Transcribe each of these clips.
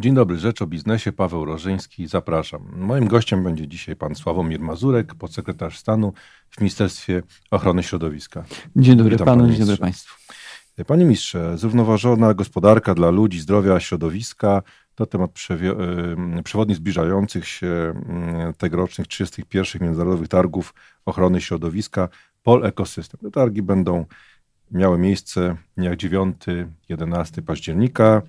Dzień dobry, Rzecz o Biznesie, Paweł Rożyński, zapraszam. Moim gościem będzie dzisiaj pan Sławomir Mazurek, podsekretarz stanu w Ministerstwie Ochrony Środowiska. Dzień dobry Witam panu, dzień dobry państwu. Panie ministrze, zrównoważona gospodarka dla ludzi, zdrowia, środowiska to temat przewodni zbliżających się tegorocznych 31. Międzynarodowych Targów Ochrony Środowiska Pol Ekosystem. Te targi będą miały miejsce dniach 9-11 października.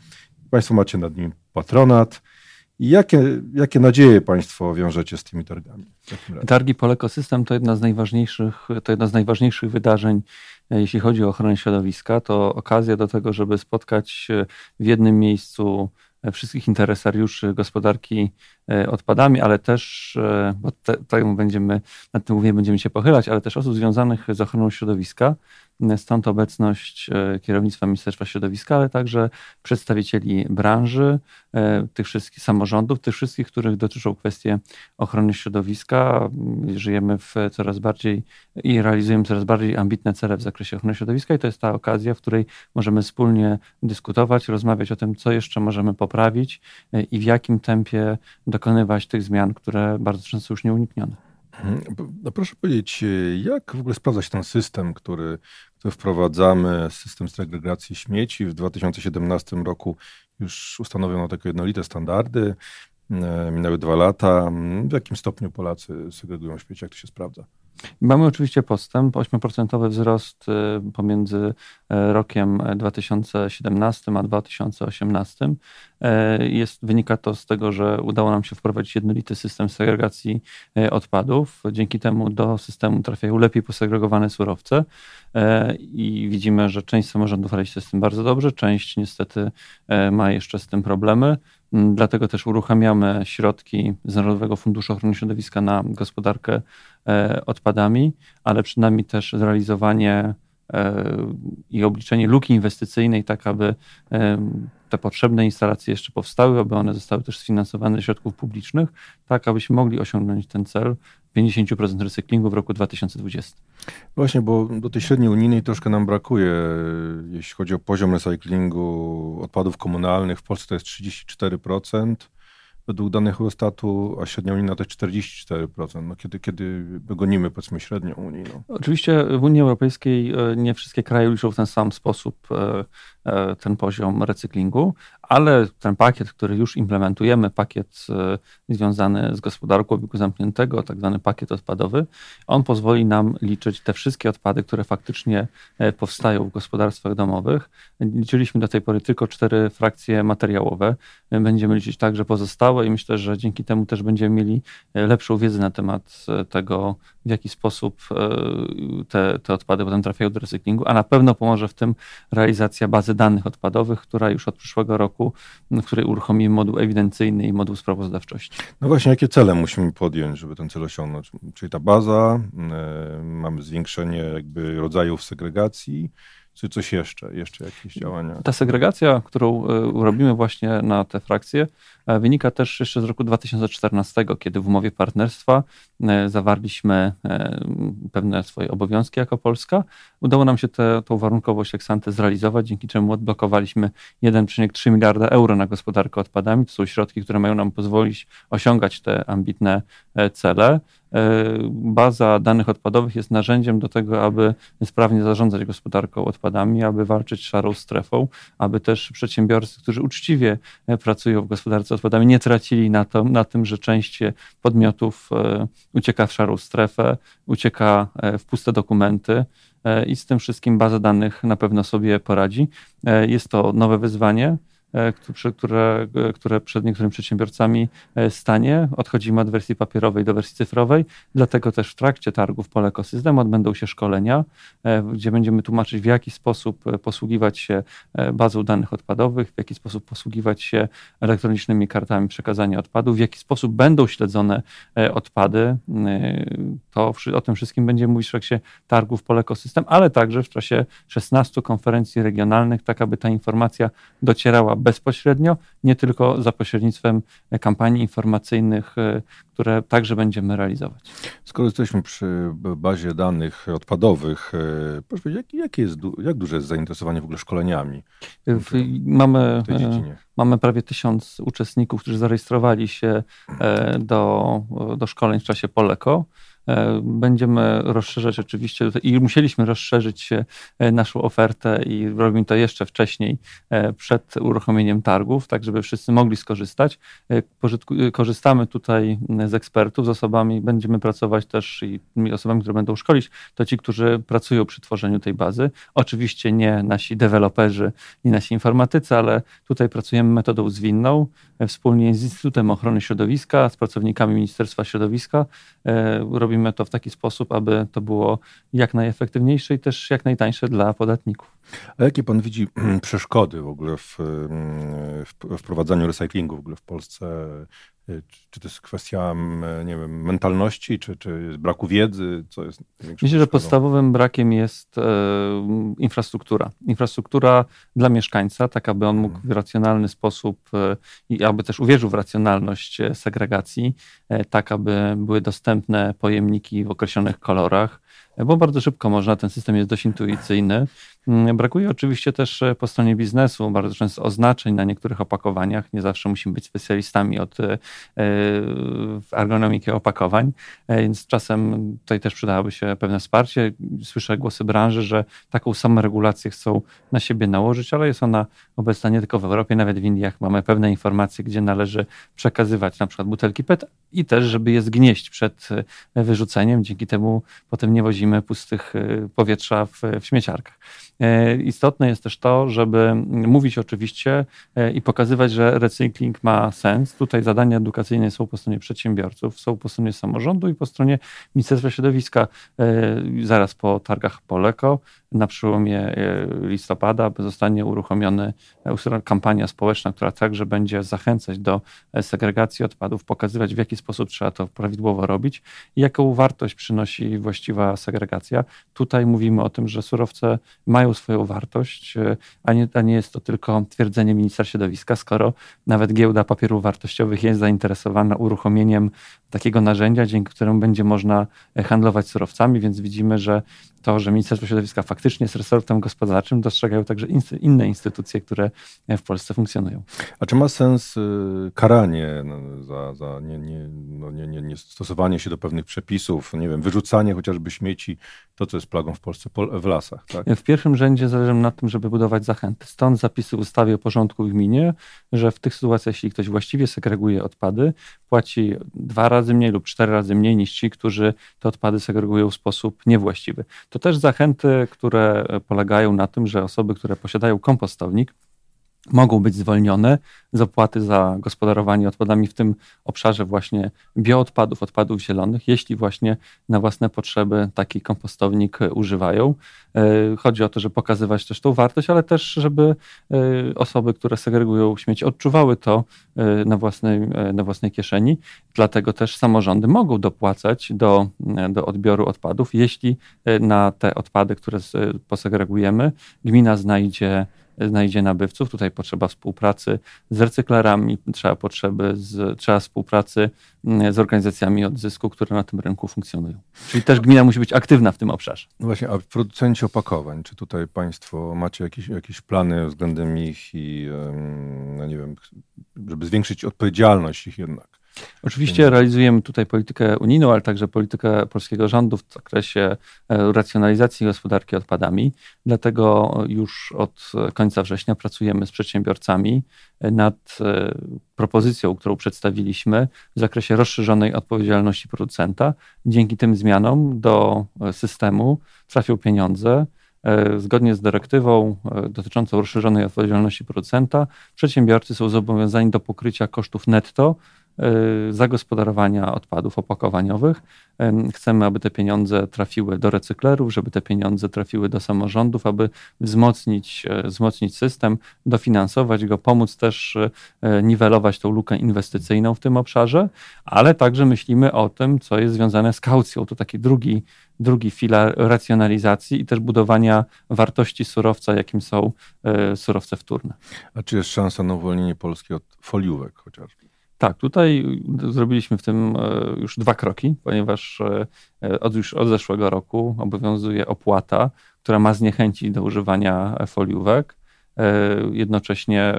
Państwo macie nad nim patronat. I jakie, jakie nadzieje Państwo wiążecie z tymi targami? Targi Polekosystem to jedna z najważniejszych, to jedna z najważniejszych wydarzeń, e, jeśli chodzi o ochronę środowiska. To okazja do tego, żeby spotkać w jednym miejscu wszystkich interesariuszy gospodarki e, odpadami, ale też, e, bo te, tak będziemy, nad tym głównie będziemy się pochylać, ale też osób związanych z ochroną środowiska. Stąd obecność e, kierownictwa Ministerstwa Środowiska, ale także przedstawicieli branży, tych wszystkich samorządów, tych wszystkich, których dotyczą kwestie ochrony środowiska. Żyjemy w coraz bardziej i realizujemy coraz bardziej ambitne cele w zakresie ochrony środowiska i to jest ta okazja, w której możemy wspólnie dyskutować, rozmawiać o tym, co jeszcze możemy poprawić poprawić e, i w jakim tempie dokonywać tych zmian, które bardzo często już nieuniknione. Mhm. No proszę powiedzieć, e, jak w ogóle sprawdza się ten system, który, który wprowadzamy, system segregacji śmieci? W 2017 roku już ustanowiono takie jednolite standardy. E, minęły dwa lata. W jakim stopniu Polacy segregują śmieci? Jak to się sprawdza? Mamy oczywiście postęp, 8% wzrost y, pomiędzy y, rokiem 2017 a 2018. Y, jest, wynika to z tego, że udało nam się wprowadzić jednolity system segregacji odpadów. Dzięki temu do systemu trafiają lepiej posegregowane surowce i widzimy, że część samorządów radzi się z tym bardzo dobrze, część niestety ma jeszcze z tym problemy. Mm, dlatego też uruchamiamy środki z Narodowego Funduszu Ochrony Środowiska na gospodarkę e, odpadami, ale przed nami też zrealizowanie i obliczenie luki inwestycyjnej, tak aby te potrzebne instalacje jeszcze powstały, aby one zostały też sfinansowane ze środków publicznych, tak abyśmy mogli osiągnąć ten cel 50% recyklingu w roku 2020. Właśnie, bo do tej średniej unijnej troszkę nam brakuje, jeśli chodzi o poziom recyklingu odpadów komunalnych. W Polsce to jest 34% według danych Eurostatu, a średnia unijna to jest 44%. No kiedy, kiedy gonimy powiedzmy średnią unijną? Oczywiście w Unii Europejskiej e, nie wszystkie kraje liczą w ten sam sposób e, ten poziom recyklingu, ale ten pakiet, który już implementujemy, pakiet związany z gospodarką obiegu zamkniętego, tak zwany pakiet odpadowy, on pozwoli nam liczyć te wszystkie odpady, które faktycznie powstają w gospodarstwach domowych. Liczyliśmy do tej pory tylko cztery frakcje materiałowe. Będziemy liczyć także pozostałe i myślę, że dzięki temu też będziemy mieli e, lepszą wiedzę na temat e, tego, w jaki sposób e, te, te odpady potem trafiają do recyklingu, a na pewno pomoże w tym realizacja bazy danych odpadowych, która już od przyszłego roku, w której uruchomimy moduł ewidencyjny i moduł sprawozdawczości. No właśnie, jakie cele musimy podjąć, żeby ten cel osiągnąć? Czyli ta baza, mamy zwiększenie jakby rodzajów segregacji, czy coś jeszcze, jeszcze jakieś działania? Ta segregacja, którą robimy właśnie na te frakcje, E, wynika też jeszcze z roku 2014, kiedy w umowie partnerstwa e, zawarliśmy e, pewne swoje obowiązki jako Polska. Udało nam się tę warunkowość eksante zrealizować, dzięki czemu odblokowaliśmy 1,3 miliarda euro na gospodarkę odpadami. To są środki, które mają nam pozwolić osiągać te ambitne cele. Baza danych odpadowych jest narzędziem do tego, aby sprawnie zarządzać gospodarką odpadami, aby walczyć z szarą strefą, aby też przedsiębiorcy, którzy uczciwie pracują w gospodarce odpadami nie tracili na, to, na tym, że część podmiotów e, ucieka w szarą strefę, ucieka e, w puste dokumenty e, i z tym wszystkim baza danych na pewno sobie poradzi. Jest to nowe wyzwanie. E, które, e, które przed niektórymi przedsiębiorcami e, stanie. Odchodzimy od wersji papierowej do wersji cyfrowej, dlatego też w trakcie targów Pole Ekosystem odbędą się szkolenia, gdzie będziemy tłumaczyć, w jaki sposób posługiwać się bazą danych odpadowych, w jaki sposób posługiwać się elektronicznymi kartami przekazania odpadów, w jaki sposób będą śledzone odpady. To o tym wszystkim będziemy mówić w trakcie targów Pole Ekosystem, ale także w czasie 16 konferencji regionalnych, tak aby ta informacja docierała bezpośrednio, nie tylko za pośrednictwem kampanii informacyjnych, które także będziemy realizować. Skoro jesteśmy przy bazie danych odpadowych, proszę powiedzieć, jak, jest, jak duże jest zainteresowanie w ogóle szkoleniami? W, mamy, mamy prawie tysiąc uczestników, którzy zarejestrowali się do, do szkoleń w czasie Poleko. E, będziemy rozszerzać oczywiście i musieliśmy rozszerzyć e, naszą ofertę i robimy to jeszcze wcześniej, e, przed uruchomieniem targów, tak żeby wszyscy mogli skorzystać. Korzystamy tutaj z ekspertów, z osobami, będziemy pracować też i osobami, które będą szkolić, to ci, którzy pracują przy tworzeniu tej bazy. Oczywiście nie nasi deweloperzy, nie nasi informatycy, ale tutaj pracujemy metodą zwinną, wspólnie z Instytutem Ochrony Środowiska, z pracownikami Ministerstwa Środowiska. Robimy robimy to w taki sposób, aby to było jak najefektywniejsze i też jak najtańsze dla podatników. A jakie pan widzi przeszkody w ogóle w, w wprowadzaniu recyklingu w ogóle w Polsce? Czy to jest kwestia, nie wiem, mentalności, czy, czy braku wiedzy? Co jest Myślę, że podstawowym brakiem jest e, infrastruktura. Infrastruktura dla mieszkańca, tak aby on mógł w racjonalny sposób e, i aby też uwierzył w racjonalność e, segregacji, e, tak aby były dostępne pojemniki w określonych kolorach, e, bo bardzo szybko można, ten system jest dość intuicyjny. Mm, brakuje oczywiście też e, po stronie biznesu bardzo często oznaczeń na niektórych opakowaniach. Nie zawsze musimy być specjalistami od e, ergonomiki opakowań, e, więc czasem tutaj też przydałoby się pewne wsparcie. Słyszę głosy branży, że taką samą regulację chcą na siebie nałożyć, ale jest ona obecna nie tylko w Europie, nawet w Indiach mamy pewne informacje, gdzie należy przekazywać na przykład butelki PET i też, żeby je zgnieść przed wyrzuceniem. Dzięki temu potem nie wozimy pustych powietrza w, w śmieciarkach. E, istotne jest też to, żeby mówić oczywiście e, i pokazywać, że recykling ma sens. Tutaj zadania edukacyjne są po stronie przedsiębiorców, są po stronie samorządu i po stronie Ministerstwa Środowiska. E, zaraz po targach Poleko na przełomie listopada zostanie uruchomiona kampania społeczna, która także będzie zachęcać do segregacji odpadów, pokazywać w jaki sposób trzeba to prawidłowo robić i jaką wartość przynosi właściwa segregacja. Tutaj mówimy o tym, że surowce mają swoją wartość, e, a nie, a nie jest to tylko twierdzenie ministra środowiska, skoro nawet giełda papierów wartościowych jest zainteresowana uruchomieniem takiego narzędzia, dzięki któremu będzie można e, handlować surowcami, więc widzimy, że to, że Ministerstwo Środowiska faktycznie jest resortem gospodarczym, dostrzegają także inne instytucje, które w Polsce funkcjonują. A czy ma sens karanie no, za, za nie, nie, no, nie, nie, nie stosowanie się do pewnych przepisów, nie wiem, wyrzucanie chociażby śmieci, to co jest plagą w Polsce w lasach? Tak? W pierwszym rzędzie zależy na tym, żeby budować zachęty. Stąd zapisy w ustawie o porządku w gminie, że w tych sytuacjach, jeśli ktoś właściwie segreguje odpady, płaci dwa razy mniej lub cztery razy mniej niż ci, którzy te odpady segregują w sposób niewłaściwy. To też zachęty, które polegają na tym, że osoby, które posiadają kompostownik, mogą być zwolnione z opłaty za gospodarowanie odpadami w tym obszarze właśnie bioodpadów, odpadów zielonych, jeśli właśnie na własne potrzeby taki kompostownik używają. E, chodzi o to, żeby pokazywać też tą wartość, ale też, żeby e, osoby, które segregują śmieci, odczuwały to e, na własnej, na własnej kieszeni. Dlatego też samorządy mogą dopłacać do, do odbioru odpadów, jeśli na te odpady, które posegregujemy, gmina znajdzie znajdzie nabywców. Tutaj potrzeba współpracy z recyklerami, trzeba potrzeby, z, trzeba współpracy mm, z organizacjami odzysku, które na tym rynku funkcjonują. Czyli też gmina musi być aktywna w tym obszarze. No właśnie, a producenci opakowań, czy tutaj Państwo macie jakieś, jakieś plany względem ich i, no nie wiem, żeby zwiększyć odpowiedzialność ich jednak? Oczywiście realizujemy tutaj politykę unijną, ale także politykę polskiego rządu w zakresie e, racjonalizacji gospodarki odpadami. Dlatego już od końca września pracujemy z przedsiębiorcami e, nad e, propozycją, którą przedstawiliśmy w zakresie rozszerzonej odpowiedzialności producenta. Dzięki tym zmianom do systemu trafią pieniądze. Zgodnie z dyrektywą dotyczącą rozszerzonej odpowiedzialności producenta, przedsiębiorcy są zobowiązani do pokrycia kosztów netto zagospodarowania odpadów opakowaniowych. Chcemy, aby te pieniądze trafiły do recyklerów, żeby te pieniądze trafiły do samorządów, aby wzmocnić, wzmocnić system, dofinansować go, pomóc też niwelować tą lukę inwestycyjną w tym obszarze, ale także myślimy o tym, co jest związane z kaucją. To taki drugi, drugi filar racjonalizacji i też budowania wartości surowca, jakim są surowce wtórne. A czy jest szansa na uwolnienie Polski od foliówek chociażby? Tak, tutaj zrobiliśmy w tym e, już dwa kroki, ponieważ e, e, od już od zeszłego roku obowiązuje opłata, która ma zniechęcić do używania foliówek. Jednocześnie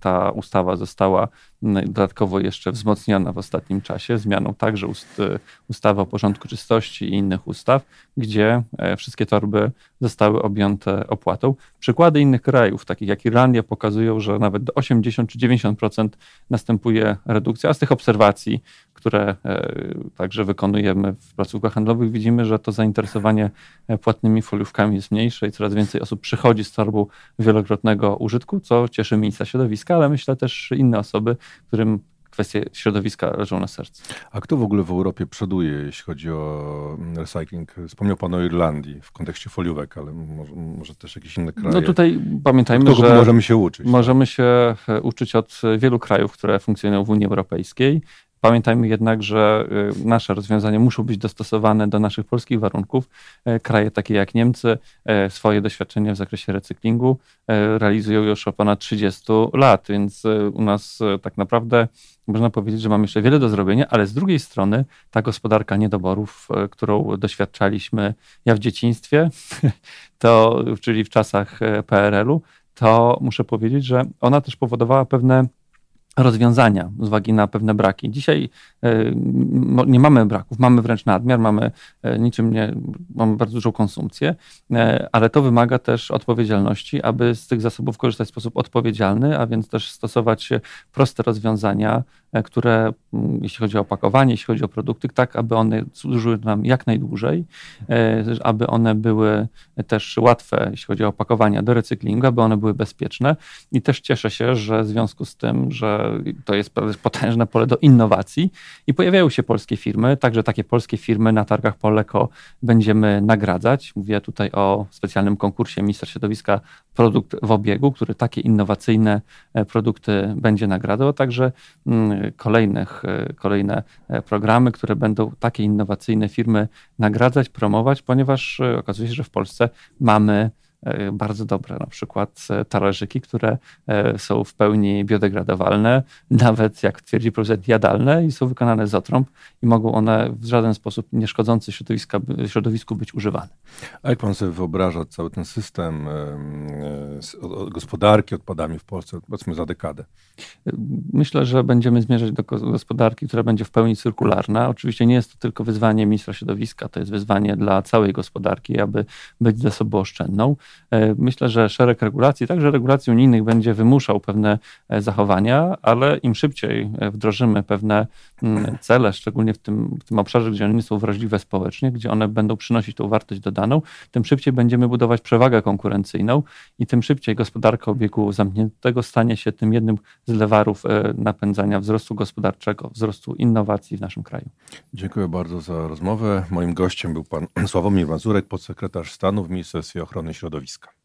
ta ustawa została dodatkowo jeszcze wzmocniona w ostatnim czasie zmianą także ust, ustawy o porządku czystości i innych ustaw, gdzie e, wszystkie torby zostały objęte opłatą. Przykłady innych krajów, takich jak Irlandia, pokazują, że nawet do 80 czy 90% następuje redukcja. A z tych obserwacji, które e, także wykonujemy w placówkach handlowych, widzimy, że to zainteresowanie e, płatnymi foliówkami jest mniejsze i coraz więcej osób przychodzi z torbą wielokrotnego użytku, co cieszy ministra środowiska, ale myślę też inne osoby, którym kwestie środowiska leżą na sercu. A kto w ogóle w Europie przoduje, jeśli chodzi o recycling? Wspomniał Pan o Irlandii w kontekście foliówek, ale może, może też jakieś inne kraje. No tutaj pamiętajmy, Kogo że możemy się uczyć. Możemy się e, uczyć od wielu krajów, które funkcjonują w Unii Europejskiej. Pamiętajmy jednak, że y, nasze rozwiązania muszą być dostosowane do naszych polskich warunków. E, kraje takie jak Niemcy e, swoje doświadczenia w zakresie recyklingu e, realizują już od ponad 30 lat, więc u nas tak naprawdę można powiedzieć, że mamy jeszcze wiele do zrobienia, ale z drugiej strony ta gospodarka niedoborów, którą doświadczaliśmy ja w dzieciństwie, to, czyli w czasach PRL-u, to muszę powiedzieć, że ona też powodowała pewne rozwiązania z uwagi na pewne braki. Dzisiaj e, nie mamy braków, mamy wręcz nadmiar, mamy e, niczym nie, mamy bardzo dużą konsumpcję, e, ale to wymaga też odpowiedzialności, aby z tych zasobów korzystać w sposób odpowiedzialny, a więc też stosować proste rozwiązania, które jeśli chodzi o opakowanie, jeśli chodzi o produkty, tak aby one służyły nam jak najdłużej, aby one były też łatwe, jeśli chodzi o opakowania do recyklingu, aby one były bezpieczne i też cieszę się, że w związku z tym, że to jest potężne pole do innowacji i pojawiają się polskie firmy, także takie polskie firmy na targach Poleko będziemy nagradzać. Mówię tutaj o specjalnym konkursie Ministra Środowiska Produkt w obiegu, który takie innowacyjne e, produkty będzie nagradzał, także mm, kolejnych, e, kolejne e, programy, które będą takie innowacyjne firmy nagradzać, promować, ponieważ okazuje się, że w Polsce mamy E, bardzo dobre, na przykład e, talerzyki, które e, są w pełni biodegradowalne, nawet jak twierdzi producent jadalne i są wykonane z otrąb i mogą one w żaden sposób nieszkodzący środowisku być używane. A jak pan sobie wyobraża cały ten system gospodarki odpadami w Polsce, powiedzmy za dekadę? Myślę, że będziemy zmierzać do gospodarki, która będzie w pełni cyrkularna. Oczywiście nie jest to tylko wyzwanie ministra środowiska, to jest wyzwanie dla całej gospodarki, aby być zasobooszczędną. E, myślę, że szereg regulacji, także regulacji unijnych, będzie wymuszał pewne e, zachowania, ale im szybciej e, wdrożymy pewne mm, cele, szczególnie w tym, w tym obszarze, gdzie one są wrażliwe społecznie, gdzie one będą przynosić tą wartość dodaną, tym szybciej będziemy budować przewagę konkurencyjną i tym szybciej gospodarka obiegu zamkniętego stanie się tym jednym z lewarów napędzania wzrostu gospodarczego, wzrostu innowacji w naszym kraju. Dziękuję bardzo za rozmowę. Moim gościem był pan Sławomir Mazurek, podsekretarz stanu w Ministerstwie Ochrony Środowiska środowiska.